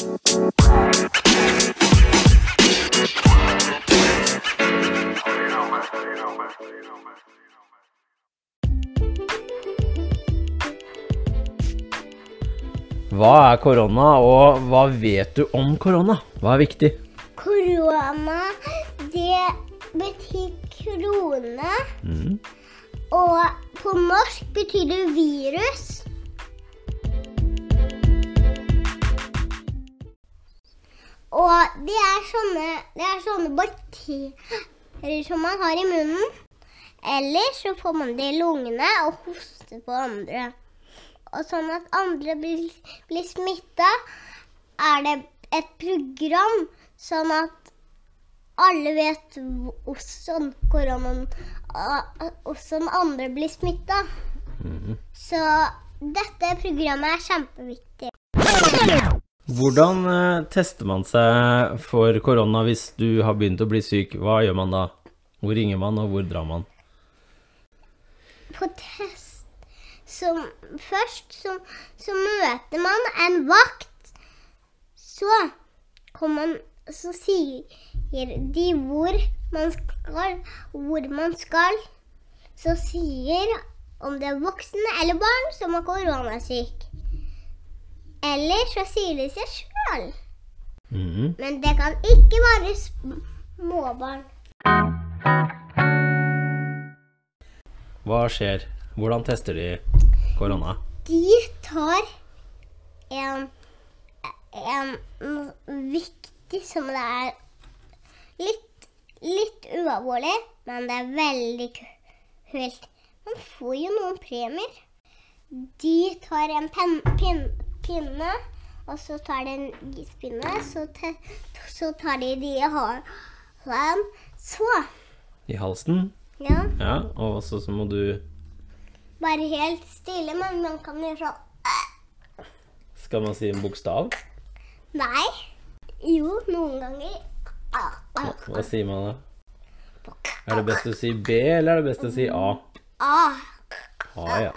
Hva er korona, og hva vet du om korona? Hva er viktig? Korona, det betyr krone. Mm. Og på norsk betyr det virus. Og det er sånne, det er sånne bakterier som man har i munnen. Eller så får man det i lungene og hoster på andre. Og sånn at andre blir, blir smitta, er det et program sånn at alle vet hvordan koronaen Hvordan andre blir smitta. Så dette programmet er kjempeviktig. Hvordan eh, tester man seg for korona hvis du har begynt å bli syk? Hva gjør man da? Hvor ringer man, og hvor drar man? På test så Først så, så møter man en vakt. Så kommer man Så sier de hvor man skal, hvor man skal. Så sier om det er voksne eller barn som er koronasyk. Eller så sier de seg sjøl. Mm. Men det kan ikke være småbarn. Hva skjer? Hvordan tester de korona? De tar en, en viktig som det er litt, litt ualvorlig, men det er veldig kult. Man får jo noen premier. De tar en pen, pinne, og så tar de en ispinne, så, te, så tar de de i sånn. Så, I halsen? ja. Ja, og så, så må du Bare helt stille, men man kan gjøre sånn Skal man si en bokstav? Nei. Jo, noen ganger. Hva, hva sier man da? Er det best å si B, eller er det best å si A? A. A. Ah, ja.